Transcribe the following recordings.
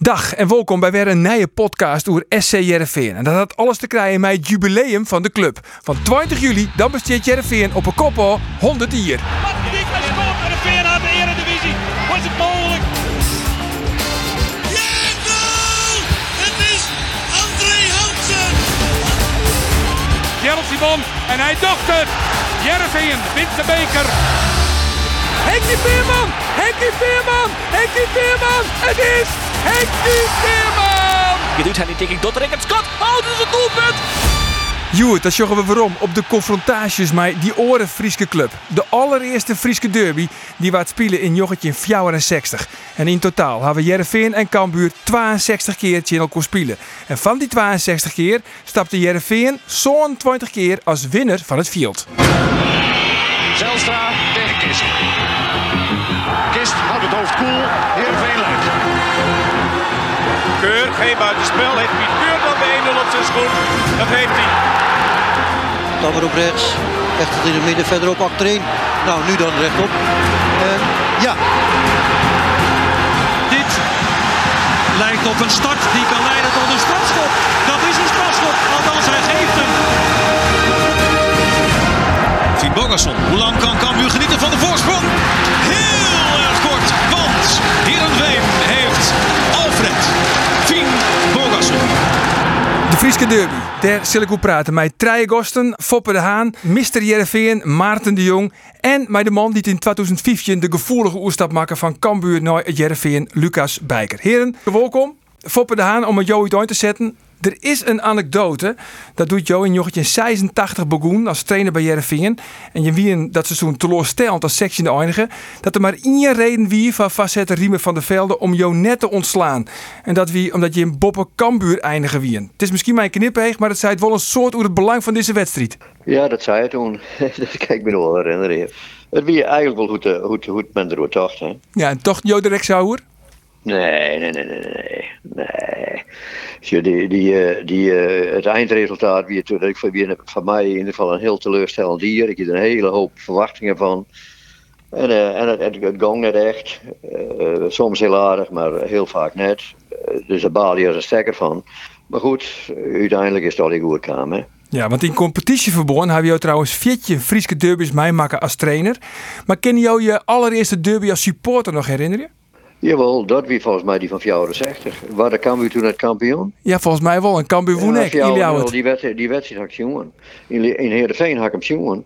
Dag en welkom bij weer een nieuwe podcast over SC Jereveen. En dat had alles te krijgen met het jubileum van de club. Van 20 juli, dan besteedt Jereveen op een koppel 100 jaar. Magnifiek gescoord en de Veer naar de Eredivisie. Was het mogelijk? Ja, goal! Het is André Hansen! Gerald Simon en hij docht het. Jereveen wint de beker. Henkie Veerman! Henkie Veerman! Henkie Veerman! Het is Henkie Veerman! Je doet hij niet tegen Dotterink het schot. Oh, dat is een doelpunt. Joert, dat zorgen we waarom op de confrontaties met die oren Frieske club. De allereerste Frieske derby die waard spelen in joggetje 64. En in totaal hebben Jereveen en Cambuur 62 keer in elkaar spelen. En van die 62 keer stapte Jereveen zo'n 20 keer als winnaar van het veld. Zelstra tegen Kist. Kist houdt het hoofd koel. Geen buitenspel. Heeft Piet Keur dan de 1-0 op zijn schoen? Dat heeft hij. Dan weer op rechts. Echt in het midden, verderop achterin. Nou, nu dan rechtop. En ja, Dit lijkt op een start die kan leiden tot een strafschop. Dat is een strafschop, althans hij geeft hem. Fien Bogasson, hoe lang kan Cambuur genieten van de voorsprong? Heel erg kort, want Heerenveen Frieske derby. Daar zal ik praten met Treije Gosten, Foppe de Haan, Mr. Jereveen, Maarten de Jong en met de man die in 2015 de gevoelige oerstap maken van Cambuur naar Jereveen, Lucas Bijker. Heren, welkom. Foppe de Haan, om het jou uit te zetten. Er is een anekdote, dat doet jou in jochetje 86 begoen als trainer bij Jereveen. En je wie dat seizoen teleurstellend als sectie in de eindigen. Dat er maar één reden wie van vastzetten Riemen van der Velde om jou net te ontslaan. En dat wie omdat je in Boppen Cambuur eindigen wie. Het is misschien mijn knippeeg, maar het zei het wel een soort over het belang van deze wedstrijd. Ja, dat zei hij toen. dat kan ik me nog wel herinneren. Het wie eigenlijk wel goed, eh, goed, goed men erover dacht. Hè? Ja, en toch jou direct zou Nee, nee, nee, nee, nee. nee. Je, Die, die, eh, die, eh, het eindresultaat het natuurlijk voor, van mij in ieder geval een heel teleurstellend dier. Ik heb er een hele hoop verwachtingen van. En, eh, en het, het, het ging net echt. Soms heel aardig, maar heel vaak net. Dus daar baal je als een stekker van. Maar goed, uiteindelijk is het al goed gekomen. hè. Ja, want in competitieverbond hebben jou trouwens veertje Frieske derbies maken als trainer. Maar ken jou je allereerste derby als supporter nog herinneren? Jawel, dat wie volgens mij die van 64. Waar de Cambuur toen het kampioen? Ja, volgens mij wel. En Cambuur woen Ja, ik. Fjouwer. Die wedstrijd, die had ik jongen. In, in Heerenveen had ik hem jongen.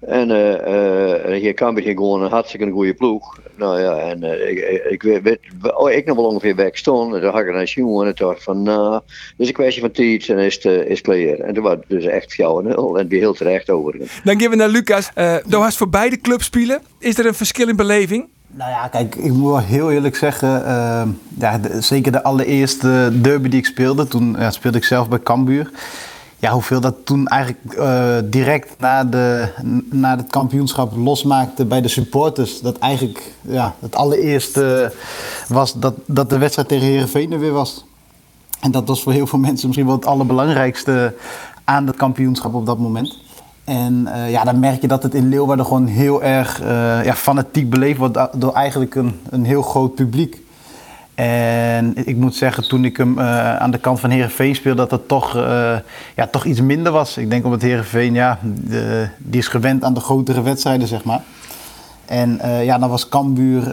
En eh, eh, hier Cambuur ging gewoon een hartstikke goede ploeg. Nou ja, en eh, ik, ik, weet, oh, ik nog wel ongeveer weg stond. En toen had ik een jongen en dacht van, nou, het is een kwestie van tijd en is het eh, is clear. En toen was het dus echt 4-0 en die heel terecht overigens. Dan gaan we naar Lucas. Eh Doe hast voor beide clubs spelen. Is er een verschil in beleving? Nou ja, kijk, ik moet wel heel eerlijk zeggen, eh, ja, zeker de allereerste derby die ik speelde, toen ja, speelde ik zelf bij Cambuur. Ja, hoeveel dat toen eigenlijk eh, direct na, de, na het kampioenschap losmaakte bij de supporters. Dat eigenlijk ja, het allereerste was dat, dat de wedstrijd tegen Heerenveen er weer was. En dat was voor heel veel mensen misschien wel het allerbelangrijkste aan het kampioenschap op dat moment. En eh, ja, dan merk je dat het in Leeuwarden gewoon heel erg eh, ja, fanatiek beleefd wordt do- door eigenlijk een, een heel groot publiek. En ik moet zeggen, toen ik hem eh, aan de kant van Herenveen speelde, dat het toch, ja, toch iets minder was. Ik denk omdat Herenveen, ja, die is gewend aan de grotere wedstrijden, zeg maar. En ja, dan was Cambuur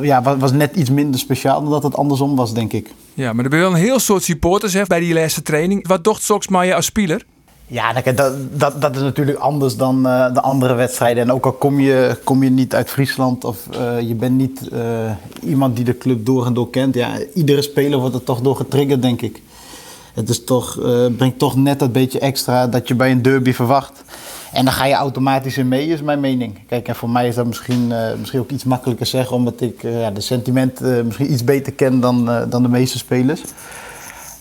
ja, was, net iets minder speciaal dan dat het andersom was, denk ik. Ja, maar er ben wel een heel soort supporters hè, bij die laatste training. Wat docht Soks als speler? Ja, dat, dat, dat is natuurlijk anders dan eh, de andere wedstrijden. En ook al kom je, kom je niet uit Friesland of eh, je bent niet eh, iemand die de club door en door kent. Ja, iedere speler wordt er toch door getriggerd, denk ik. Het is toch, brengt toch net dat beetje extra dat je bij een derby verwacht. En dan ga je automatisch in mee, is mijn mening. Kijk, en voor mij is dat misschien, misschien ook iets makkelijker zeggen, omdat ik de sentiment misschien iets beter ken dan, dan de meeste spelers.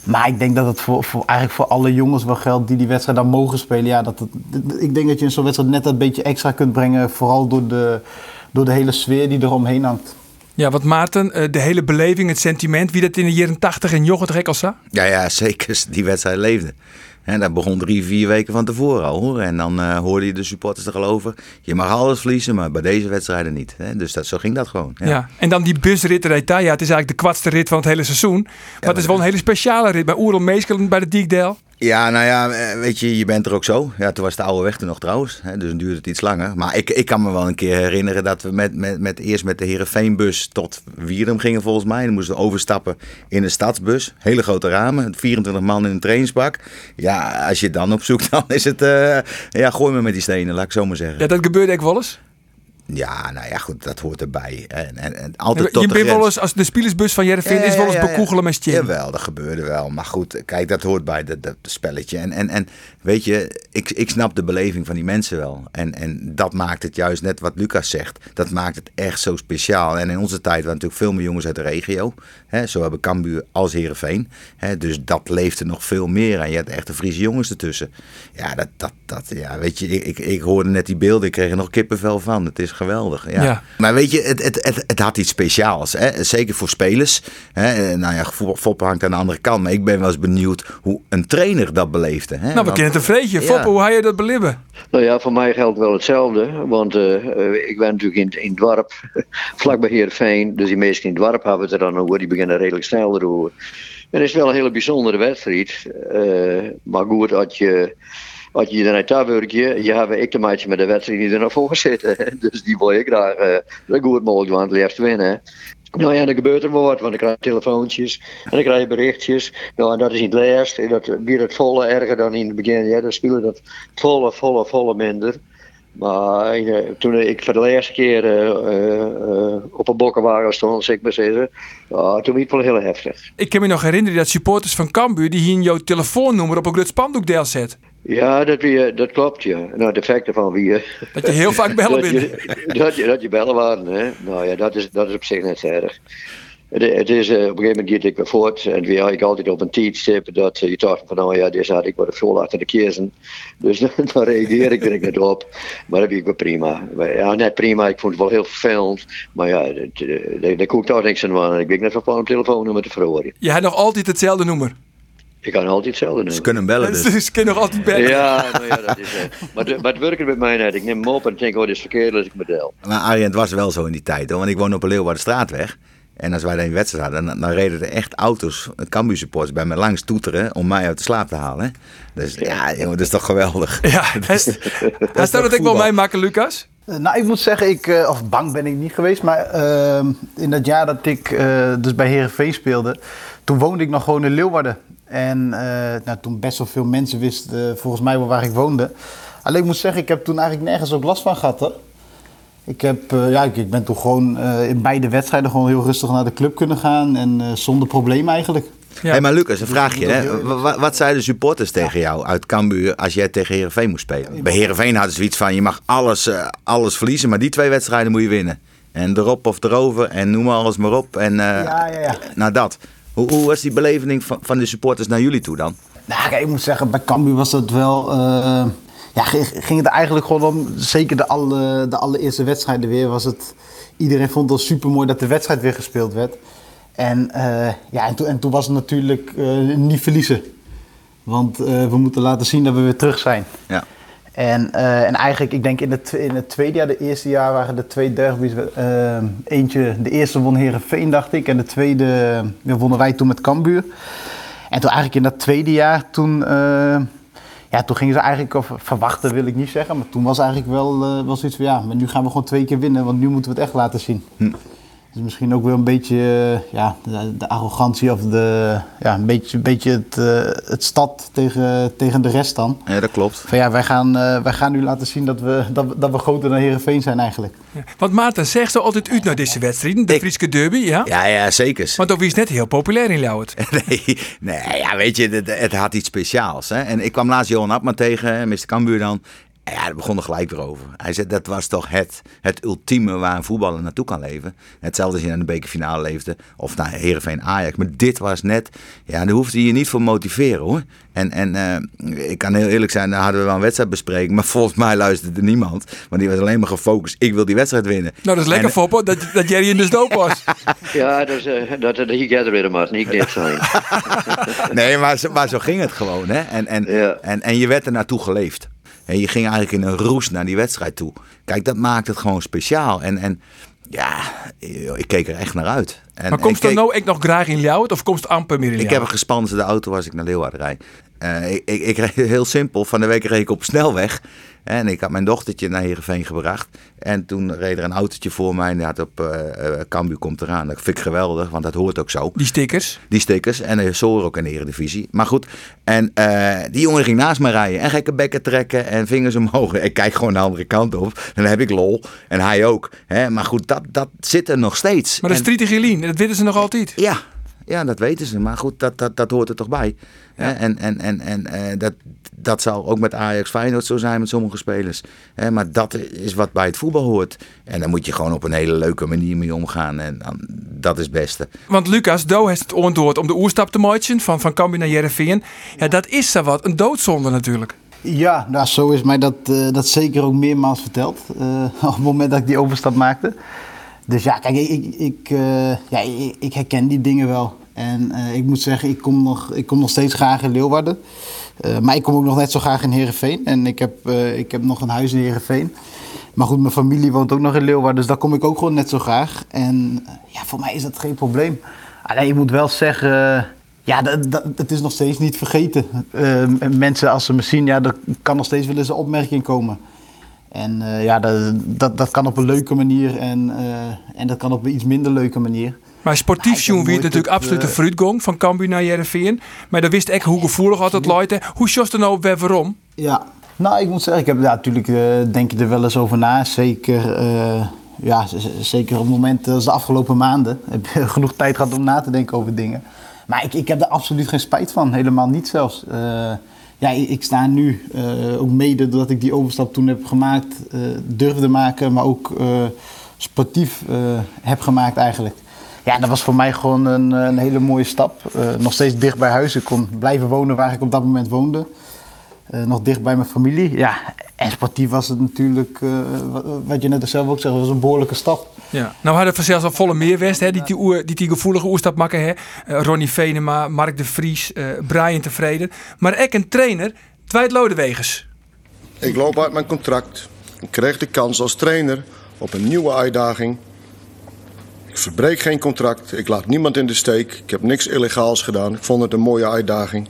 Maar ik denk dat het voor, voor, eigenlijk voor alle jongens wel geldt die die wedstrijd dan mogen spelen. Ja, dat het, ik denk dat je in zo'n wedstrijd net dat beetje extra kunt brengen. Vooral door de, door de hele sfeer die eromheen hangt. Ja, wat Maarten, eh, de hele beleving, het sentiment, wie dat in de jaren 80 en Jochert zag? Ja, ja, zeker. Die wedstrijd leefde. En dat begon drie, vier weken van tevoren al. Hoor. En dan uh, hoorde je de supporters er al over. Je mag alles verliezen, maar bij deze wedstrijden niet. Hè? Dus dat, zo ging dat gewoon. Ja. ja. en dan die busrit ja, het is eigenlijk de kwartste rit van het hele seizoen. Maar ja, het is wel een hele speciale rit. Bij Oerl Meeskelen bij de Diekdel. Ja, nou ja, eh, weet je, je bent er ook zo. Ja, toen was de oude weg er nog trouwens, hè, dus dan duurde het iets langer. Maar ik, ik kan me wel een keer herinneren dat we met, met, met eerst met de Herenveenbus tot Wierum gingen volgens mij. Dan moesten we overstappen in een stadsbus. Hele grote ramen, 24 man in een trainingsbak. Ja, als je dan opzoekt, dan is het, uh, ja, gooi me met die stenen, laat ik zo maar zeggen. Ja, dat gebeurde ik wel eens? Ja, nou ja, goed, dat hoort erbij. En, en, en altijd tot je bent wel eens, als de spielersbus van Jervin is, wel eens bekoegelen met je. Jawel, dat gebeurde wel. Maar goed, kijk, dat hoort bij dat spelletje. En, en, en weet je, ik, ik snap de beleving van die mensen wel. En, en dat maakt het juist net wat Lucas zegt. Dat maakt het echt zo speciaal. En in onze tijd waren natuurlijk veel meer jongens uit de regio. Hè, zo hebben Cambuur als Herenveen. Dus dat leefde nog veel meer. En je hebt echt de Friese jongens ertussen. Ja, dat, dat, dat, ja weet je, ik, ik hoorde net die beelden. Ik kreeg er nog kippenvel van. Het is geweldig. Ja. ja. Maar weet je, het, het, het, het, had iets speciaals. Hè? Zeker voor spelers. Hè? Nou ja, Foppe hangt aan de andere kant. Maar ik ben wel eens benieuwd hoe een trainer dat beleefde. Hè? Nou, we kennen het een vreetje. Foppe, hoe ga je dat beleven? Nou ja, voor mij geldt wel hetzelfde. Want uh, ik ben natuurlijk in, in het dorp, vlakbij Heerenveen. Dus die meesten in het dorp hebben het er dan over. Die beginnen redelijk snel te roeren. En het is wel een hele bijzondere wedstrijd. Uh, maar goed, dat je wat je dan dat werkje, je hebt ik de maatje met de wedstrijd die er nog voor zitten. Dus die wil ik graag uh, zo goed mogelijk want het liefst winnen. Nou ja, dan gebeurt er wat, want ik krijg telefoontjes en dan krijg je berichtjes. Nou, en dat is niet laatst. Dat weer het volle erger dan in het begin. Ja, dan spelen dat volle, volle, volle minder. Maar uh, toen ik voor de eerste keer uh, uh, op een bokkenwagen stond, zeg maar zeggen, toen was het wel heel heftig. Ik kan me nog herinneren dat supporters van Cambuur die hier jouw telefoonnummer op een groot spandoek deel zet. Ja, dat, wie, dat klopt, ja. Nou, de effecten van wie... Dat je heel vaak bellen bent. Dat, je, dat je bellen waren, hè. Nou ja, dat is, dat is op zich net erg. Het, het is, uh, op een gegeven moment gaat ik voort en weer had ik altijd op een tijdstip dat uh, je dacht van nou ja, deze had ik wat veel achter de kiezen. Dus dan reageer ik er niet op. Maar dat vind ik wel prima. Ja, net prima, ik vond het wel heel vervelend. Maar ja, daar kon ik toch niks aan doen. Ik ben net van plan om telefoonnummer te verhoren. Je hebt nog altijd hetzelfde nummer? Ik kan altijd hetzelfde doen. Ze kunnen bellen dus. Ze kunnen nog altijd bellen. Ja, nou ja dat is... Uh, maar, de, maar het werkt bij mij net. Ik neem hem op en denk, oh, dit is verkeerd, dus ik me deel. Maar Arjen, het was wel zo in die tijd, hoor. Want ik woon op een Leeuwardenstraatweg. En als wij dan in wedstrijd hadden, dan, dan reden er echt auto's, Cambuur supporters, bij me langs toeteren om mij uit de slaap te halen. Dus ja, jongen, dat is toch geweldig. Ja, hij staat dat ik wel mij maken, Lucas? Nou, ik moet zeggen, ik, uh, of bang ben ik niet geweest, maar uh, in dat jaar dat ik uh, dus bij Herenveen speelde, toen woonde ik nog gewoon in Leeuwarden. En nou, toen best wel veel mensen wisten volgens mij wel waar ik woonde. Alleen ik moet zeggen, ik heb toen eigenlijk nergens ook last van gehad. Hoor. Ik, heb, uh, ja, ik, ik, ben toch gewoon uh, in beide wedstrijden gewoon heel rustig naar de club kunnen gaan. En uh, zonder probleem eigenlijk. Ja. Hey, maar Lucas, een vraagje. Hè? Wat, wat zeiden de supporters tegen jou uit Cambuur als jij tegen Herenveen moest spelen? Bij Herenveen hadden ze zoiets van: je mag alles, alles verliezen, maar die twee wedstrijden moet je winnen. En erop of erover en noem maar alles maar op. En ja, ja, ja. nou dat. Hoe, hoe, was die beleving van, van de supporters naar jullie toe dan? Nou, ik moet zeggen, bij Cambuur was dat wel ja, ging het eigenlijk gewoon om, zeker de, alle, de allereerste wedstrijden weer, was het, iedereen vond het super mooi dat de wedstrijd weer gespeeld werd. En, uh, ja, en, toen, en toen was het natuurlijk uh, niet verliezen. Want we moeten laten zien dat we weer terug zijn. Ja. En, en eigenlijk, ik denk in het, in het tweede jaar, de eerste jaar waren er twee derbies. eentje, de eerste won Herenveen, dacht ik. En de tweede wonnen wij toen met Cambuur. En toen eigenlijk in dat tweede jaar, toen ja, toen gingen ze eigenlijk, verwachten wil ik niet zeggen, maar toen was eigenlijk wel, wel zoiets van ja, maar nu gaan we gewoon twee keer winnen, want nu moeten we het echt laten zien. Hm. Misschien ook wel een beetje uh, ja, de, de, arrogantie of de, ja, een beetje, een beetje het, uh, het stad tegen, tegen de rest dan. Ja, dat klopt. Van ja, wij gaan, wij gaan nu laten zien dat we, dat, dat we groter dan Herenveen zijn eigenlijk. Ja. Want Maarten, zegt zo altijd uit naar deze wedstrijd, de ik, Frieske derby, ja? Ja, ja, zeker. Want ook wie is net heel populair in Ljouwert. nee, nee, ja, weet je, het, het, had iets speciaals. Hè? En ik kwam laatst Johan Abma tegen, Mr. Cambuur dan. En ja, daar begon er gelijk weer over. Hij zei, dat was toch het, het ultieme waar een voetballer naartoe kan leven. Hetzelfde als je naar de bekerfinale leefde. Of naar Heerenveen Ajax. Maar dit was net, ja, daar hoefde je je niet voor motiveren hoor. En, en eh, ik kan heel eerlijk zijn, daar hadden we wel een wedstrijdbespreking. Maar volgens mij luisterde niemand. Want die was alleen maar gefocust, ik wil die wedstrijd winnen. Nou, dat is lekker, En- Foppe, dat, dat Jerry in de stoop was. Ja, dat is, eh, dat, dat er weer maar niet dit zijn. Nee, maar zo, maar zo ging het gewoon. Hè? En, en, Ja. en, en je werd er naartoe geleefd. En je ging eigenlijk in een roes naar die wedstrijd toe. Kijk, dat maakt het gewoon speciaal. En, en ja, ik keek er echt naar uit. En Maar komt er nou ik nog graag in Ljouwert of komt amper meer in Ik heb een gespanserde auto als ik naar Leeuwarden rijd. Eh, ik, ik, heel simpel. Van de week reed ik op snelweg. En ik had mijn dochtertje naar Heerenveen gebracht. En toen reed er een autootje voor mij. En had op eh eh, Cambuur komt eraan. Dat vind ik geweldig, want dat hoort ook zo. Die stickers. Die stickers. En uh, zo ook in de Eredivisie. Maar goed. En die jongen ging naast me rijden. En gekke bekken trekken. En vingers omhoog. Ik kijk gewoon de andere kant op. En dan heb ik lol. En hij ook. Hè? Maar goed, dat, dat zit er nog steeds. Maar dat is En- Triete Gelien, dat weten ze nog altijd. ja, ja, dat weten ze. Maar goed, dat, dat, dat hoort er toch bij. Hè? En, en, en, en eh, dat, dat zal ook met Ajax Feyenoord zo zijn met sommige spelers. Hè? Maar dat is wat bij het voetbal hoort. En dan moet je gewoon op een hele leuke manier mee omgaan. En dan, dat is het beste. Want Lucas, Do heeft het ontwoord om de oerstap te maken van, van Cambuur naar Jereveen. Ja, dat is zo wat. Een doodzonde natuurlijk. Ja, nou, zo is mij dat, eh, dat zeker ook meermaals verteld. eh, op het moment dat ik die overstap maakte. Dus ja, kijk, ik, ik, eh, ja, ik, herken die dingen wel. En eh, ik moet zeggen, ik kom, nog, ik kom nog steeds graag in Leeuwarden. Eh, maar ik kom ook nog net zo graag in Heerenveen. En ik heb, ik heb nog een huis in Heerenveen. Maar goed, mijn familie woont ook nog in Leeuwarden. Dus daar kom ik ook gewoon net zo graag. En ja, voor mij is dat geen probleem. Alleen, je moet wel zeggen... Ja, dat, dat, is nog steeds niet vergeten. Mensen, als ze me zien, ja, er kan nog steeds wel eens een opmerking komen. En eh, ja, dat, dat, dat kan op een leuke manier en, eh, en dat kan op een iets minder leuke manier. Maar sportief Ja, ik heb het nooit natuurlijk absoluut de eh, fruitgong van Cambuur naar Jereveen. Maar dan wist ik hoe gevoelig altijd luidt. Hoe sjost er nou op weer waarom? Ja, nou, ik moet zeggen, ik heb daar natuurlijk, denk je er wel eens over na. Zeker, ja, zeker op het moment als de afgelopen maanden. Heb je genoeg tijd gehad om na te denken over dingen. Maar ik, ik heb er absoluut geen spijt van, helemaal niet zelfs. Ja, ik, sta nu eh, ook mede doordat ik die overstap toen heb gemaakt, eh, durfde maken, maar ook eh, sportief heb gemaakt eigenlijk. Ja, dat was voor mij gewoon een, een hele mooie stap. Nog steeds dicht bij huis. Ik kon blijven wonen waar ik op dat moment woonde. Nog dicht bij mijn familie. Ja, en sportief was het natuurlijk, wat je net zelf ook zegt, was een behoorlijke stap. Ja. Nou hadden we zelfs al volle meerwest, hè, die, die, oer- die, die gevoelige oerstap maken. Hè. Eh, Ronnie Venema, Mark de Vries, eh, Brian Tevreden. Maar ik een trainer, Dwight Lodewegers. Ik loop uit mijn contract. Ik kreeg de kans als trainer op een nieuwe uitdaging. Ik verbreek geen contract. Ik laat niemand in de steek. Ik heb niks illegaals gedaan. Ik vond het een mooie uitdaging.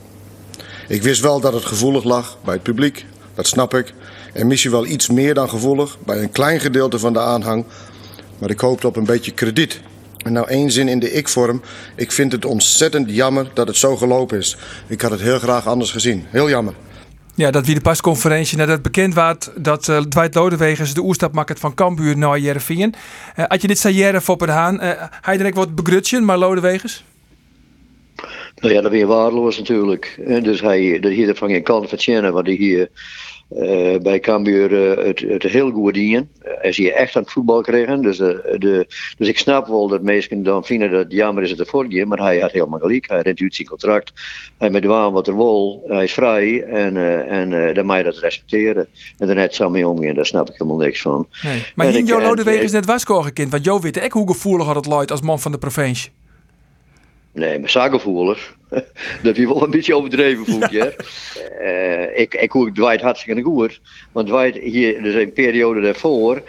Ik wist wel dat het gevoelig lag bij het publiek. Dat snap ik. En misschien wel iets meer dan gevoelig bij een klein gedeelte van de aanhang. Maar ik hoopte op een beetje krediet. En nou één zin in de ik-vorm. Ik vind het ontzettend jammer dat het zo gelopen is. Ik had het heel graag anders gezien. Heel jammer. Ja, dat wie de pasconferentie nadat bekend werd dat eh Dwight Lodewegers de oerstap maakt van Cambuur naar Jereveen. Eh had je dit zei Jerre voor de Haan, eh hij ook wat begrutsen, maar Lodewegers? Nou ja, dat ben je waardeloos natuurlijk. En dus hij, dat hier van geen kant vertjennen, want hij hier eh, bij Cambuur eh, het, het heel goed dienen. Hij is hier echt aan het voetbal kregen. Dus, eh, de, dus ik snap wel dat mensen dan vinden dat het jammer is het gaan, maar hij had helemaal gelijk. Hij rent uit zijn contract. Hij met waan wat er wil. Hij is vrij en, eh, en eh, dan moet je dat respecteren. En daar net zo mee omgaan, daar snap ik helemaal niks van. Nee. Maar En hier ik- Jo en- Lodewegers net was kind, want Jo weet ook hoe gevoelig had het luidt als man van de provincie. Nee, maar zakenvoelig. dat je wel een beetje overdreven voelt, ja. Eh, ik, ik hoor Dwight hartstikke goed. Want Dwight hier, dus een periode daarvoor,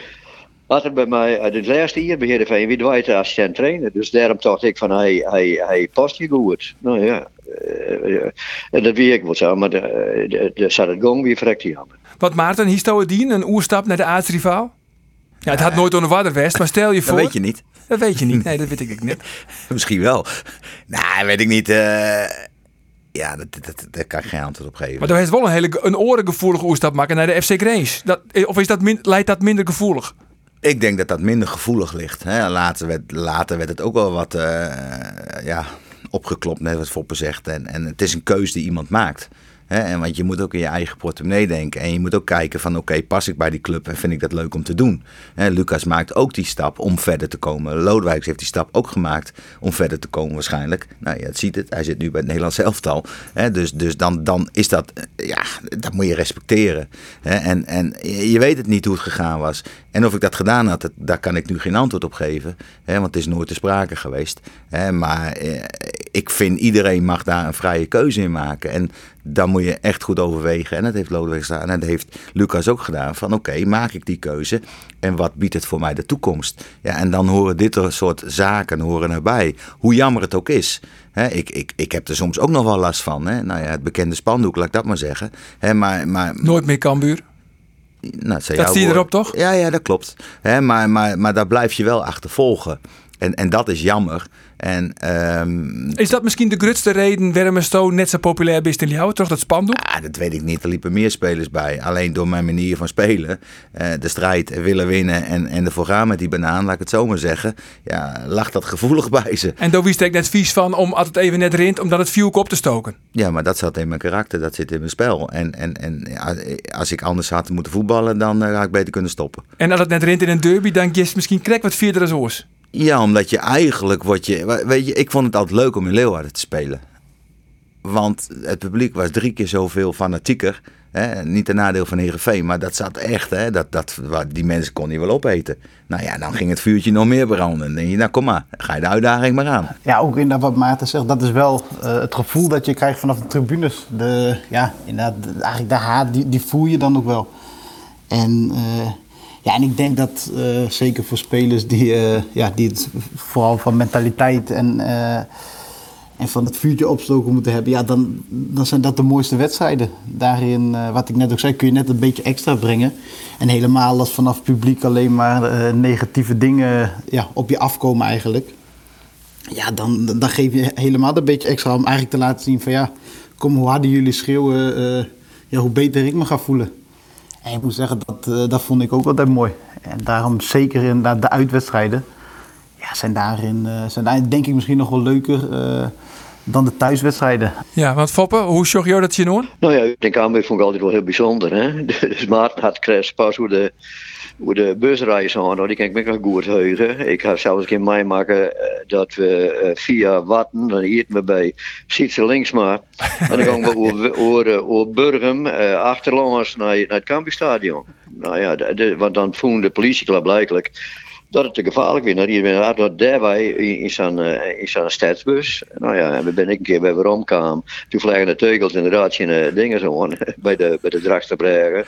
had er bij mij, uit het laatste jaar bij Heerenveen, wie Dwight de assistent trainer. Dus daarom dacht ik van, hij, hij, hij past hier goed. Nou ja, eh, eh, en dat weet ik wel zo, maar de, de, de, zat het gong weer verrekt hij aan. Wat Maarten, hier stond het dien, een oerstap naar de aardsrivaal? Ja, het had nooit onder water west, maar stel je Dat voor... weet je niet. Dat weet je niet, nee, dat weet ik niet. Misschien wel. Nou, weet ik niet. eh, ja, dat, dat, dat, daar kan ik geen antwoord op geven. Maar daar heeft wel een hele een orengevoelige oerstap maken naar de FC Grace. Dat, of is dat min, leidt dat minder gevoelig? Ik denk dat dat minder gevoelig ligt. Hè. Later, werd, later werd het ook wel wat eh, ja, opgeklopt, net wat Foppe zegt. En, en het is een keuze die iemand maakt. En want je moet ook in je eigen portemonnee denken. En je moet ook kijken van oké, pas ik bij die club en vind ik dat leuk om te doen. Lucas maakt ook die stap om verder te komen. Lodewijks heeft die stap ook gemaakt om verder te komen waarschijnlijk. Nou, je ziet het, hij zit nu bij het Nederlands elftal. Dus dus dan, dan is dat, eh, ja, dat moet je respecteren. En, en je weet het niet hoe het gegaan was. En of ik dat gedaan had, daar kan ik nu geen antwoord op geven. Want het is nooit te sprake geweest. Maar eh, ik vind iedereen mag daar een vrije keuze in maken. En dan moet je echt goed overwegen. En dat heeft Lodewijk gedaan. En dat heeft Lucas ook gedaan. Van oké, maak ik die keuze. En wat biedt het voor mij de toekomst? Ja, en dan horen dit soort zaken horen erbij. Hoe jammer het ook is. Hè, ik, ik, ik heb er soms ook nog wel last van. Hè. Nou ja, het bekende spandoek, laat ik dat maar zeggen. Hè, maar, maar, Nooit meer Cambuur. nou, Dat jouw zie je erop, toch? Ja, ja, dat klopt. Hè, maar, maar, maar daar blijf je wel achtervolgen. En, en dat is jammer. En ehm, Is dat misschien de grootste reden waarom Sto net zo populair is in Ljouwen? Toch dat spandoek? Ah, dat weet ik niet. Er liepen meer spelers bij. Alleen door mijn manier van spelen, eh, de strijd willen winnen en, en ervoor gaan met die banaan, laat ik het zo maar zeggen. Ja, lag dat gevoelig bij ze. En daar wist ik net vies van om het even net rint, omdat het vuur op te stoken. Ja, maar dat zat in mijn karakter, dat zit in mijn spel. En, en, en als ik anders had moeten voetballen, dan eh, had ik beter kunnen stoppen. En als het net rint in een derby, dan is misschien krek wat vierder als oors. Ja, omdat je eigenlijk wordt je. Weet je, ik vond het altijd leuk om in Leeuwarden te spelen. Want het publiek was drie keer zoveel fanatieker. Hè? Niet een nadeel van Heerenveen, maar dat zat echt. Hè? Dat, dat, die mensen kon je wel opeten. Nou ja, dan ging het vuurtje nog meer branden. Dan denk je, nou kom maar, ga je de uitdaging maar aan. Ja, ook inderdaad wat Maarten zegt, dat is wel eh, het gevoel dat je krijgt vanaf de tribunes. De, ja, inderdaad, de- eigenlijk de haat, die, die voel je dan ook wel. En, eh, ja, en ik denk dat eh, zeker voor spelers die, eh, ja, die het vooral van mentaliteit en, eh, en van het vuurtje opstoken moeten hebben, ja, dan, dan zijn dat de mooiste wedstrijden. Daarin, wat ik net ook zei, kun je net een beetje extra brengen. En helemaal als vanaf publiek alleen maar negatieve dingen ja, op je afkomen eigenlijk. Ja, dan, dan geef je helemaal een beetje extra om eigenlijk te laten zien van ja, kom hoe harder jullie schreeuwen, ja, hoe beter ik me ga voelen. En ik moet zeggen, dat, eh, dat vond ik ook altijd mooi. En daarom zeker inderdaad de uitwedstrijden, ja, zijn, daarin, eh, zijn denk ik misschien nog wel leuker eh, dan de thuiswedstrijden. Ja, want Foppe, hoe zorg je dat je noor? Nou ja, ik denk Aanbeek vond ik altijd wel heel bijzonder. Hè? Dus Maarten had kreeg pas hoe de, hoe de busreis aan. Nou, die kan ik me nog goed heugen. Ik heb zelfs een keer meemaken eh, dat we eh, via Watten, dan eten we bij Sietse Linksma. En dan gaan we over, over, over Burgum eh, achterlangs naar, naar het campusstadion. Nou ja, de, de- want dan voelde de politieclub blijkelijk dat het te gevaarlijk was. Dat iedereen dat daarbij in, in zijn, eh, stadsbus. Nou ja, en we ben ik een keer bij we omkwamen. Toen vliegen de teugels inderdaad in eh, dingen zo bij de, bij de Dragsterbregen.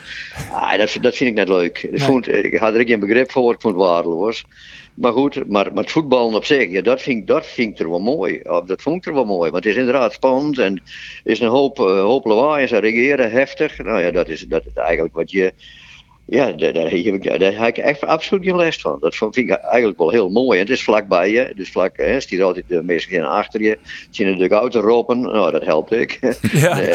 Ah, dat, dat vind ik net leuk. Ik, vond, ik had er geen begrip voor, ik vond het waardeloos. Maar goed, maar, maar het voetballen op zich, ja, dat, vind, ik- dat vind ik er wel mooi. Of dat vond ik er wel mooi. Want het is inderdaad spannend en er is een hoop, eh, hoop lawaai en ze reageren heftig. Nou ja, dat is, dat is eigenlijk wat je... Ja, daar, daar, heb ik, daar heb ik echt absoluut geen last van. Dat vind ik eigenlijk wel heel mooi. En het is vlakbij je. Dus vlak, hè, stiert altijd de mensen achter je. Zien de auto roepen. Nou, dat helpt ik. Ja.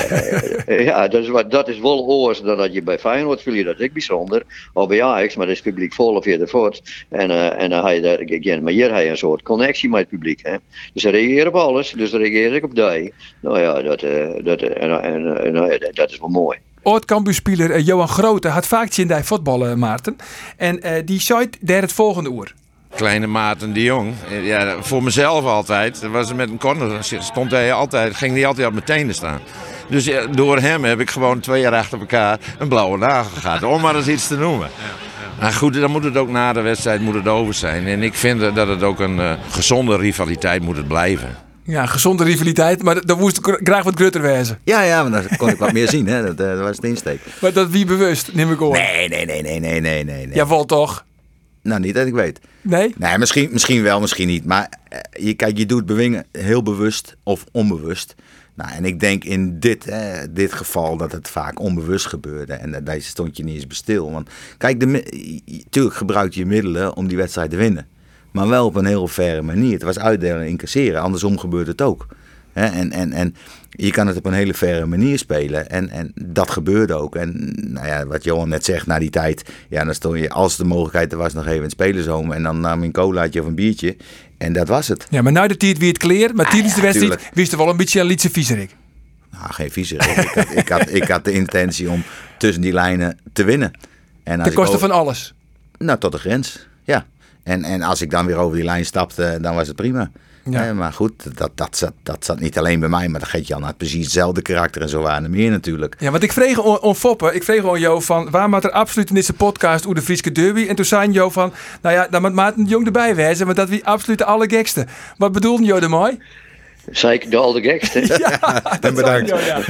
Eh, ja, dat is, wat, dat is wel oors dan dat je bij Feyenoord voel je dat ik bijzonder. Of bij Ajax, maar dat is het publiek vol of je ervoor. En, eh, en dan ga je daar, again, maar hier heb je een soort connectie met het publiek. Hè. Dus ze reageren op alles, dus dan reageer ik op die. Nou ja, dat, eh, dat, en, en, en, eh, dat is wel mooi. Oud-Cambuurspeler eh, Johan Grote had vaak in die voetballen, Maarten. En eh, die zei daar het volgende oer. Kleine Maarten de Jong. Eh, Ja, voor mezelf altijd. Dat Was met een corner stond hij altijd, ging hij altijd op mijn tenen staan. Dus ja, door hem heb ik gewoon twee jaar achter elkaar een blauwe nagel gehad. Om maar eens iets te noemen. Maar goed, dan moet het ook na de wedstrijd moet het over zijn. En ik vind dat het ook een eh, gezonde rivaliteit moet het blijven. Ja, gezonde rivaliteit, maar dan moest ik graag wat grutter wezen. Ja, ja, maar dan kon ik wat meer zien. Hè? Dat, eh, dat was de insteek. Maar dat wie bewust, neem ik op. Nee, nee, nee, nee, nee, nee, nee. nee. Jawel toch? Nou, niet dat ik weet. Nee? Nee, misschien, misschien wel, misschien niet. Maar eh, je, kijk, je doet bewingen heel bewust of onbewust. Nou, en ik denk in dit, hè, dit geval dat het vaak onbewust gebeurde. En daar stond je niet eens bestil. Want kijk, de, mi- tuurlijk gebruik je middelen om die wedstrijd te winnen. Maar wel op een heel faire manier. Het was uitdelen en incasseren. Andersom gebeurt het ook. En, en, en je kan het op een hele faire manier spelen. En, en dat gebeurde ook. En nou ja, wat Johan net zegt, na die tijd. Ja, dan stond je, als de mogelijkheid er was, nog even in het spelershome. En dan nam je een colaatje of een biertje. En dat was het. Ja, maar na de tijd wie het kleer, maar tijdens de ja, wedstrijd tuurlijk. wist er wel een beetje een lietse viezerik. Nou, geen viezerik. ik, had, ik, had, ik had de intentie om tussen die lijnen te winnen. En Ten koste van alles. Nou, tot de grens. Ja. En, en als ik dan weer over die lijn stapte, dan was het prima. Ja. Eh, maar goed, dat, dat, zat, dat zat niet alleen bij mij, maar dat geeft Jan had precies hetzelfde karakter en zo waren er meer natuurlijk. Ja, want ik vreeg on, on Foppe, ik vreeg on Jo van, waar maakt er absoluut in deze podcast over de Frieske derby? En toen zei Jo van, nou ja, dan moet Maarten de Jong erbij wezen, maar dat wie absoluut de allergekste. Wat bedoelde Jo mooi? Zei ik de al de gekste? En bedankt. Ja.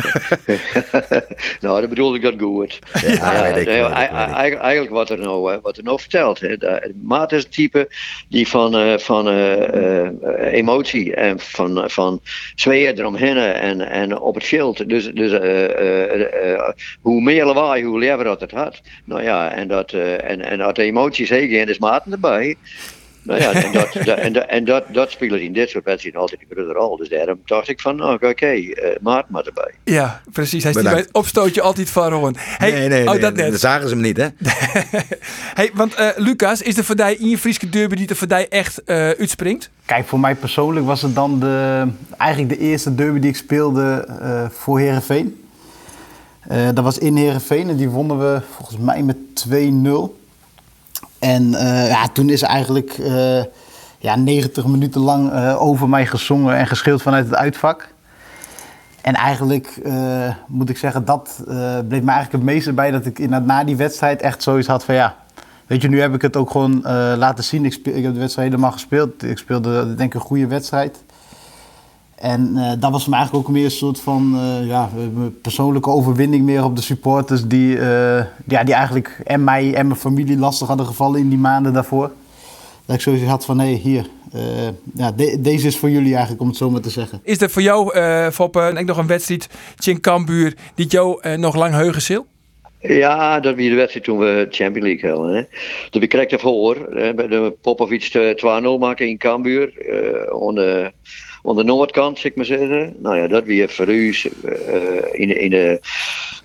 nou, dat bedoelde ik dat goed. Ja, Eigenlijk wat er nou, eh, wat er nou vertelt. Hè. Maat is een type die van, eh, van eh, eh, emotie en van, van sfeer eromheen en, en op het schild. Dus, dus eh, eh, eh, hoe meer lawaai, hoe liever dat het had. Nou ja, en dat, eh, en, en dat de emoties heen gaan, is Maarten erbij. Nou ja, en, dat, dat- en, dat, en dat, dat speelt in dit soort wedstrijden altijd een grote rol. Dus daarom dacht ik van, nou, oké, eh, Maarten maar erbij. Ja, precies. Hij is bij het opstootje altijd van Ron. Hey, nee, nee, oh, nee, dat net. zagen ze hem niet, hè? Hey, want eh, Lucas, is voor jou in je Frieske derby die voor jou echt eh, uitspringt? Kijk, voor mij persoonlijk was het dan de, eigenlijk de eerste derby die ik speelde eh, voor Herenveen. dat was in Herenveen en die wonnen we volgens mij met 2-0. En eh, ja, toen is eigenlijk eh, ja, 90 minuten lang eh, over mij gezongen en geschild vanuit het uitvak. En eigenlijk eh, moet ik zeggen, dat eh, bleef me eigenlijk het meeste bij dat ik na die wedstrijd echt zoiets had van ja. Weet je, nu heb ik het ook gewoon laten zien. Ik, ik heb de wedstrijd helemaal gespeeld. Ik speelde denk ik een goede wedstrijd. En eh, dat was voor mij eigenlijk ook meer een soort van eh, ja, mijn persoonlijke overwinning meer op de supporters die, eh, ja, die eigenlijk en mij en mijn familie lastig hadden gevallen in die maanden daarvoor. Dat ik zoiets had van hé, hier, eh, ja, de- deze is voor jullie eigenlijk om het zo maar te zeggen. Is er voor jou, eh Foppe, en ik nog een wedstrijd, Tjin Kambuur, die jou eh, nog lang heugen zil? Ja, dat was de wedstrijd toen we Champions League hadden. Hè. Toen we kregen voor, hè, bij de Popovic eh, 2-0 maken in Cambuur. eh de, aan de noordkant, zeg maar zeggen. Nou ja, dat weer voor u eh, in, de, in, de,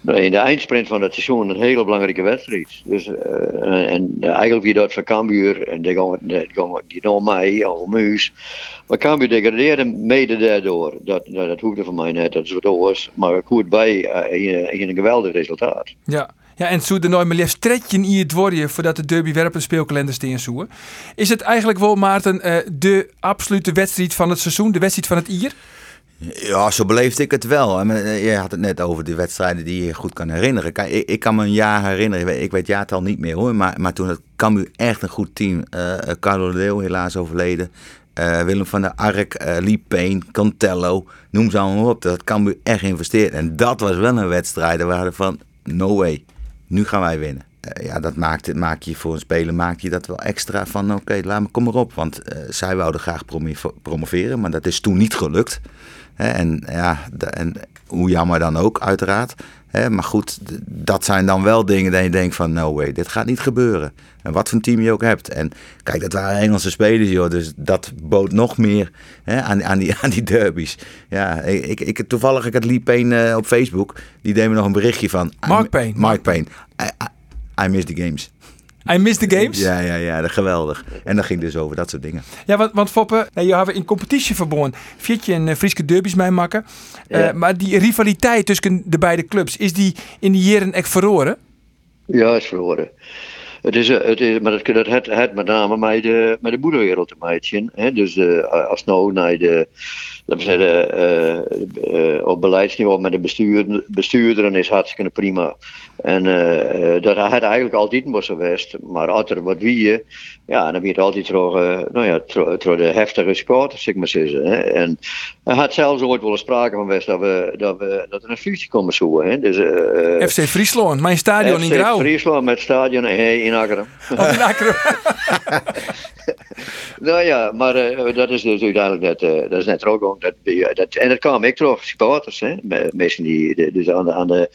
in de eindsprint van het seizoen een hele belangrijke wedstrijd. Dus, eh, en eigenlijk weer dat voor Cambuur, en die gaan, die gaan die mij, al Muus. Maar Cambuur degradeerde mede daardoor. Dat, dat, dat hoefde voor mij net, dat is wat anders. Maar hoort bij eh, in, in een geweldig resultaat. Ja. Ja, en zo de nooit maar liefst in het worden voordat de derby werp een speelkalender steen zoeken. Is het eigenlijk wel, Maarten, eh, de absolute wedstrijd van het seizoen, de wedstrijd van het Ier? Ja, zo beleefde ik het wel. Eh, Je had het net over de wedstrijden die je goed kan herinneren. Ik, ik kan me een jaar herinneren, ik weet, het jaartal niet meer hoor. Maar, maar toen het Cambuur echt een goed team. eh Carlo Leeuw helaas overleden. Willem van der Ark, eh Lee Payne, Cantello. Noem ze allemaal op. Dat Cambuur echt investeert. En dat was wel een wedstrijd we van, no way. Nu gaan wij winnen. Eh, ja, dat maakt, maak je voor een speler maak je dat wel extra van oké, laat me kom maar op. Want eh, zij wouden graag promo- promoveren, maar dat is toen niet gelukt. En ja, en hoe jammer dan ook, uiteraard. Maar goed, dat zijn dan wel dingen dat je denkt van no way, dit gaat niet gebeuren. En wat voor een team je ook hebt. En kijk, dat waren Engelse spelers, joh. Dus dat bood nog meer aan, aan, die, aan die derbies. Ja, ik, ik, toevallig, ik had Lee Payne eh, op Facebook. Die deed me nog een berichtje van... Mark Payne. Mark Payne. I, I, I miss the games. I miss the games? Ja, ja, ja, dat geweldig. En dat ging dus over dat soort dingen. Ja, want, want Foppe, nou, je hebben in competitie verbonden. Vietje en uh, Frieske derbies mij maken. Uh, Ja. Maar die rivaliteit tussen de beide clubs, is die in die jaren echt verloren? Ja, is verloren. Het is, eh, het is, maar dat, dat het, het met name met de, met de boerenwereld te maken. Hè? Dus eh, als nou naar de, laten we zeggen, eh, op beleidsniveau met de bestuur, bestuurderen is hartstikke prima. En dat had eigenlijk altijd was geweest. Maar als er wat wie, ja, dan werd het altijd door, nou ja, door, de heftige supporters, zeg maar zeggen. Hè? En er had zelfs ooit wel eens sprake van geweest dat, we, dat, we, dat er een fusie komen zoeken. Hè? Dus, FC Friesland, mijn stadion in FC Grauw. Friesland met stadion eh, in. Oh, nou ja, maar eh, dat is dus uiteindelijk net, eh, dat is net ook. Dat, dat, en dat kwam ik toch, supporters. Hè? Me- Mensen die de- dus aan de, aan de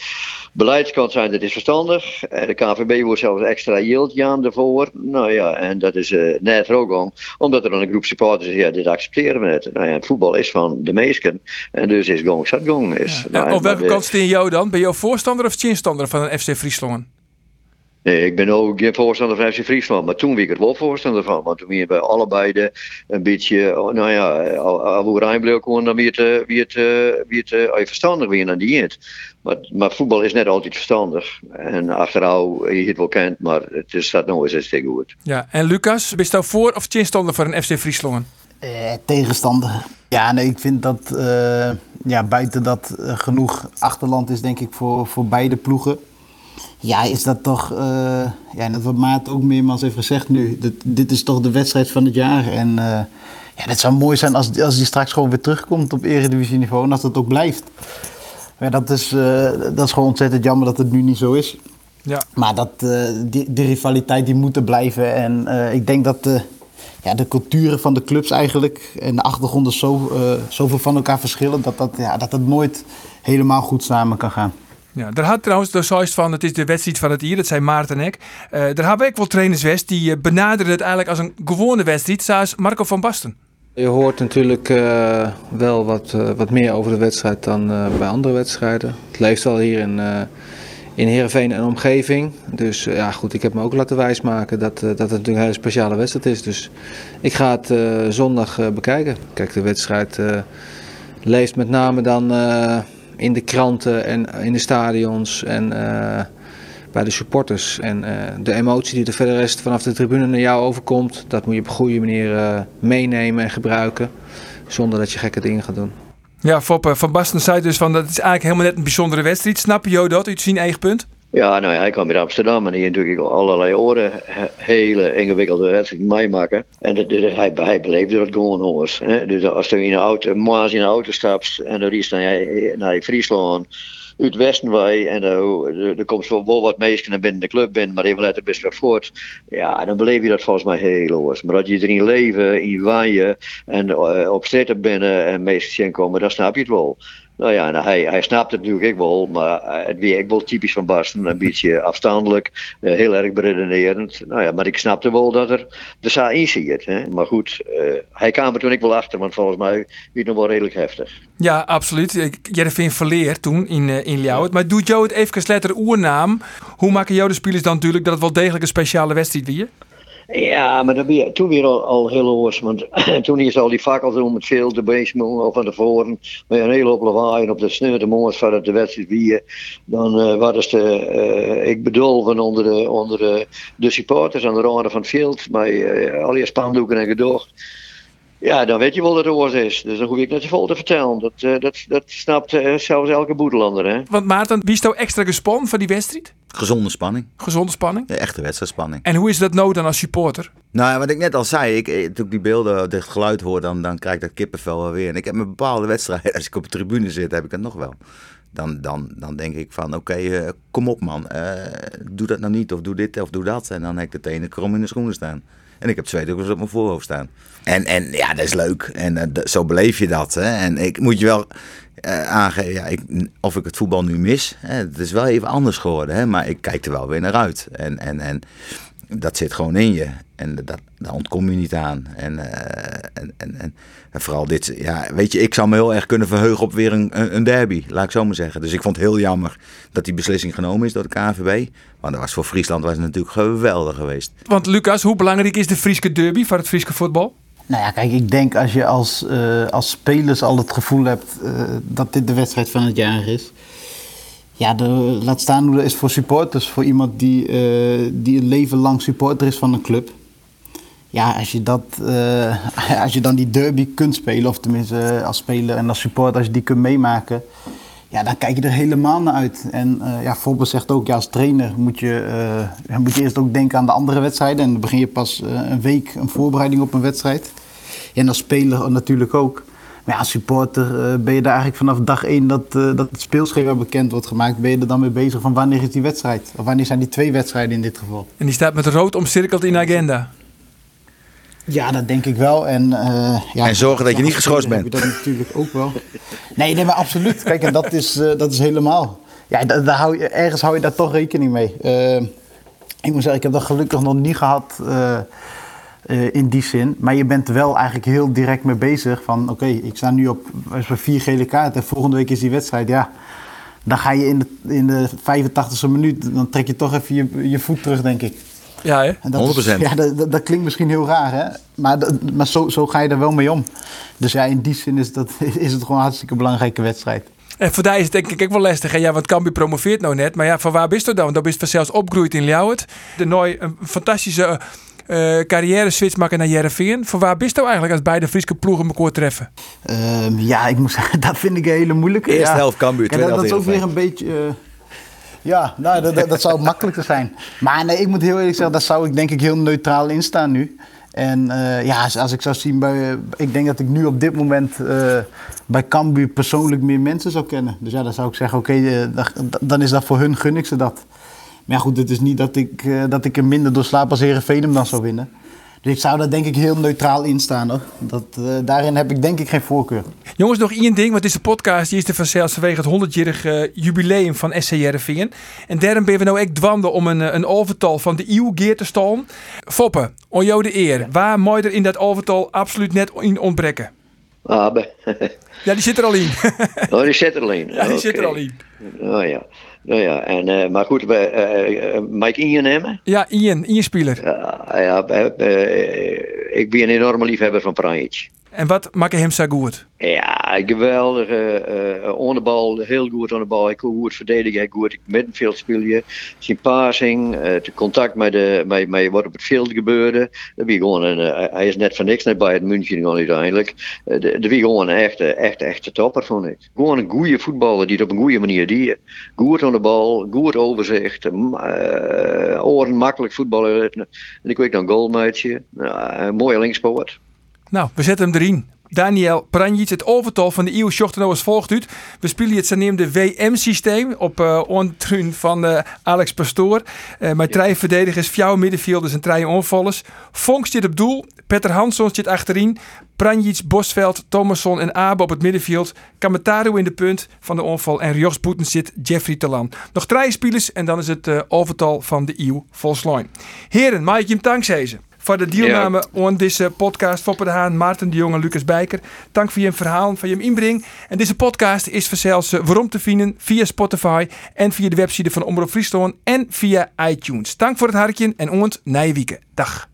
beleidskant zijn, dat is verstandig. Eh, De KVB wordt zelfs extra yield aan ervoor. Nou ja, en dat is eh, net ook. Omdat er dan een groep supporters is, ja, dit accepteren we net. Nou ja, het voetbal is van de meesten. En dus is gong, zat gong. Is. Nou, op welke kant steen jou dan? Ben je voorstander of tegenstander van een FC Friesland? Nee, ik ben ook geen voorstander van FC Friesland, maar toen was ik er wel voorstander van. Want toen we bij allebei de een beetje, oh, nou ja, al hoe Rijnbleek kon, dan wie het, eh, wie het, eh, wie het uh, verstandig weer aan die eind. Maar, maar voetbal is net altijd verstandig. En achteraf, je het wel kent, maar het is dat nou eens tegen goed. Ja, en Lucas, ben je nou voor of tegenstander voor een FC Friesland? Eh, tegenstander. Ja, nee, ik vind dat uh, ja, buiten dat uh, genoeg achterland is, denk ik, voor, voor beide ploegen. Ja, is dat toch, uh, ja, dat wat Maat ook meermaals heeft gezegd nu. Dit, dit is toch de wedstrijd van het jaar. En ja, het zou mooi zijn als, als die straks gewoon weer terugkomt op eredivisieniveau en als dat ook blijft. Maar dat is, dat is gewoon ontzettend jammer dat het nu niet zo is. Ja. Maar dat, die, die rivaliteit die moet er blijven. En ik denk dat ja, de culturen van de clubs eigenlijk en de achtergronden zo, uh, zoveel van elkaar verschillen dat dat, ja, dat het nooit helemaal goed samen kan gaan. Ja, daar had trouwens de zoiets van, het is de wedstrijd van het hier, dat zei Maarten en ik. Uh, daar hebben ik wel trainers west die uh, benaderen het eigenlijk als een gewone wedstrijd, zoals Marco van Basten. Je hoort natuurlijk uh, wel wat, wat meer over de wedstrijd dan bij andere wedstrijden. Het leeft al hier in in Heerenveen en omgeving. Dus eh, ja, goed, ik heb me ook laten wijsmaken dat, dat het natuurlijk een hele speciale wedstrijd is. Dus ik ga het zondag bekijken. Kijk, de wedstrijd leeft met name dan in de kranten en in de stadions en bij de supporters. En de emotie die er verder rest vanaf de tribune naar jou overkomt, dat moet je op een goede manier meenemen en gebruiken. Zonder dat je gekke dingen gaat doen. Ja, Foppe, Van Basten zei dus van dat is eigenlijk helemaal net een bijzondere wedstrijd. Snap je dat uit zijn eigen punt? Ja, nou hij kwam in Amsterdam en hier natuurlijk allerlei oren hele ingewikkelde wedstrijden meemaken. En dat, hij, hij beleefde dat gewoon hoors. Dus als je in een auto, maas in een auto stapt en dan is naar, naar Friesland uit Westenwij en er, er komt wel wat meesten naar binnen de club binnen, maar even later best weer voort. Ja, dan beleef je dat volgens mij heel los. Maar dat je erin leven, in waaien en uh, op straat binnen en meesten komen, dan snap je het wel. Nou ja, nou, hij, hij snapt het natuurlijk wel, maar het weer ik wel typisch van Basten. Een beetje afstandelijk, uh, heel erg beredenerend. Nou ja, maar ik snapte wel dat er de sa in zit. Hè? Maar goed, uh, hij kwam er toen ik wel achter, want volgens mij was het nog wel redelijk heftig. Ja, absoluut. Jervin verleerd toen in, in Ljouwert. Maar doet jou het even letter oernaam? Hoe maken jou de spelers dan natuurlijk dat het wel degelijk een speciale wedstrijd weer? Ja, maar dat weer, toen weer al, heel hoors. Want toen is al die fakkels om het veld, de beestmoe of van tevoren. Met een hele hoop lawaai op de sneeuw de moord van de wedstrijd wie. Dan uh, wat is de, uh, ik bedoel van onder de, onder de, supporters aan de randen van het veld. Met uh, al die spandoeken en gedocht. Ja, dan weet je wel dat het oors is. Dus dan hoef ik net te vol te vertellen. Dat, uh, dat, dat snapt uh, zelfs elke boedelander. Hè? Want Maarten, wie is nou extra gespannen van die wedstrijd? Gezonde spanning. Gezonde spanning? Ja, echte wedstrijdspanning. En hoe is dat nou dan als supporter? Nou ja, wat ik net al zei, ik, toen ik die beelden, dit geluid hoor, dan, dan krijg ik dat kippenvel wel weer. En ik heb met bepaalde wedstrijden, als ik op de tribune zit, heb ik het nog wel. Dan, dan, dan denk ik van, oké, okay, uh, kom op man, doe dat nou niet, of doe dit, of doe dat. En dan heb ik het ene krom in de schoenen staan. En ik heb twee druppels op mijn voorhoofd staan. En, en ja, dat is leuk. En uh, zo beleef je dat. Hè? En ik moet je wel uh, aangeven, ja, ik, of ik het voetbal nu mis. Het is wel even anders geworden. Hè? Maar ik kijk er wel weer naar uit. En, en, en dat zit gewoon in je. En dat, daar ontkom je niet aan. En, uh, en, en, en, en, vooral dit, ja, weet je, ik zou me heel erg kunnen verheugen op weer een, een derby, laat ik zo maar zeggen. Dus ik vond het heel jammer dat die beslissing genomen is door de KNVB. Want dat was voor Friesland was het natuurlijk geweldig geweest. Want Lucas, hoe belangrijk is de Frieske derby voor het Frieske voetbal? Nou ja, kijk, ik denk als je als, uh, als spelers al het gevoel hebt uh, dat dit de wedstrijd van het jaar is. Ja, laat staan hoe dat is voor supporters. Voor iemand die, uh, die een leven lang supporter is van een club. Ja, als je, dat, uh, als je dan die derby kunt spelen, of tenminste als speler en als supporter, als je die kunt meemaken. Ja, dan kijk je er helemaal naar uit. En uh, ja, Forbes zegt ook, ja, als trainer moet je, moet je eerst ook denken aan de andere wedstrijden. En dan begin je pas een week een voorbereiding op een wedstrijd. En als speler natuurlijk ook. Maar ja, als supporter uh, ben je daar eigenlijk vanaf dag één dat, uh, dat het speelschema bekend wordt gemaakt, ben je er dan mee bezig van wanneer is die wedstrijd? Of wanneer zijn die twee wedstrijden in dit geval? En die staat met rood omcirkeld in de agenda. Ja, dat denk ik wel. En, uh, ja, en zorgen dat je niet geschorst bent. Dat natuurlijk ook wel. Nee, nee, maar absoluut. Kijk, en dat is, dat is helemaal. Ja, daar, daar hou je, ergens hou je daar toch rekening mee. ik moet zeggen, ik heb dat gelukkig nog niet gehad. Uh, in die zin. Maar je bent er wel eigenlijk heel direct mee bezig. Van oké, okay, ik sta nu op vier gele kaarten. Volgende week is die wedstrijd. Ja, dan ga je in de, in de 85e minuut, dan trek je toch even je, je voet terug, denk ik. Ja, hè? En dat is- 100%. ja, dat, dat, dat klinkt misschien heel raar, hè? Maar, dat- maar zo, zo ga je er wel mee om. Dus ja, in die zin is, dat, is het gewoon een hartstikke belangrijke wedstrijd. En voor daar is het denk ik ook wel lastig. hè. Ja, want Cambuur promoveert nou net. Maar ja, van waar bist je dan? Want dan bist je zelfs opgegroeid in Ljouwert. De nooit een fantastische eh, carrière switch maken naar Jereveen. Voor waar bist je nou eigenlijk als beide Friese ploegen elkaar treffen? Ehm, ja, ik moet zeggen, dat vind ik een hele moeilijke. Eerste ja. helft Cambuur, tweede dat, dat is ook helft weer een beetje... eh, ja, nou, dat, dat, dat zou makkelijker zijn. Maar nee, ik moet heel eerlijk zeggen, daar zou ik denk ik heel neutraal in staan nu. En eh, ja, als, als ik zou zien bij... ik denk dat ik nu op dit moment eh, bij Cambuur persoonlijk meer mensen zou kennen. Dus ja, dan zou ik zeggen, oké, dan- dan is dat voor hun gun ik ze dat. Maar ja, goed, het is niet dat ik, eh, dat ik er minder door slaap als Heerenveen hem dan zou winnen. Dus ik zou daar denk ik heel neutraal in staan. Hoor. Dat, eh, daarin heb ik denk ik geen voorkeur. Jongens, nog één ding. Want deze podcast die is er vanzelfs vanwege het 100-jarig eh, jubileum van SC Jereveen. En daarom ben we nou echt dwanden om een, een overtal van de eeuw geer te staan. Foppe, on jou de eer. Waar moet je er in dat overtal absoluut net in ontbreken? Abe. Ja, die zit er al in. oh, die zit er al in. Ja, die zit er al in. Oh ja. Nou ja, en, eh, maar goed, bij, eh, eh, Mike Ian nemen? Ja, Ian, Ian-speler. Ja, ja ik ben een enorme liefhebber van Pranjic. En wat maakt hem zo goed? Ja, geweldig. on de heel goed aan de bal. Hij kon goed verdedigen, hij goed middenveld spelen. Zijn passing, eh, het contact met, de, met, met wat op het veld gebeurde. Dat gewoon een, hij is net van niks naar Bayern München gewoon uiteindelijk. De- Dat wie gewoon een echte, echte, echte topper vond ik. Gewoon een goede voetballer die het op een goede manier die Goed aan de bal, goed overzicht, oren makkelijk voetballer. En ik weet dan goalmeidje. Ja, een mooie linkspoort. Nou, we zetten hem erin. Daniel Pranjic, het overtal van de eeuw zocht als volgt uit. We spelen het zogenaamde WM-systeem op ontruin van eh, Alex Pastoor. Eh met drie verdedigers, vier middenvelders en drie onvallers. Vonk zit op doel, Petter Hansson zit achterin. Pranjic, Bosveld, Thomasson en Abe op het middenveld. Kamataru in de punt van de onval. En Jos Boeten zit Jeffrey Talan. Nog drie spelers en dan is het overtal van de eeuw volslijn. Heren, mag ik je hem dankzeggen voor de deelname aan deze podcast. Foppe de Haan, Maarten de Jong en Lucas Bijker. Dank voor je verhaal, voor je inbreng. En deze podcast is vanzelfs eh, waarom te vinden via Spotify en via de website van Omroep Friesland en via iTunes. Dank voor het hartje en ont Nijwieken. Dag.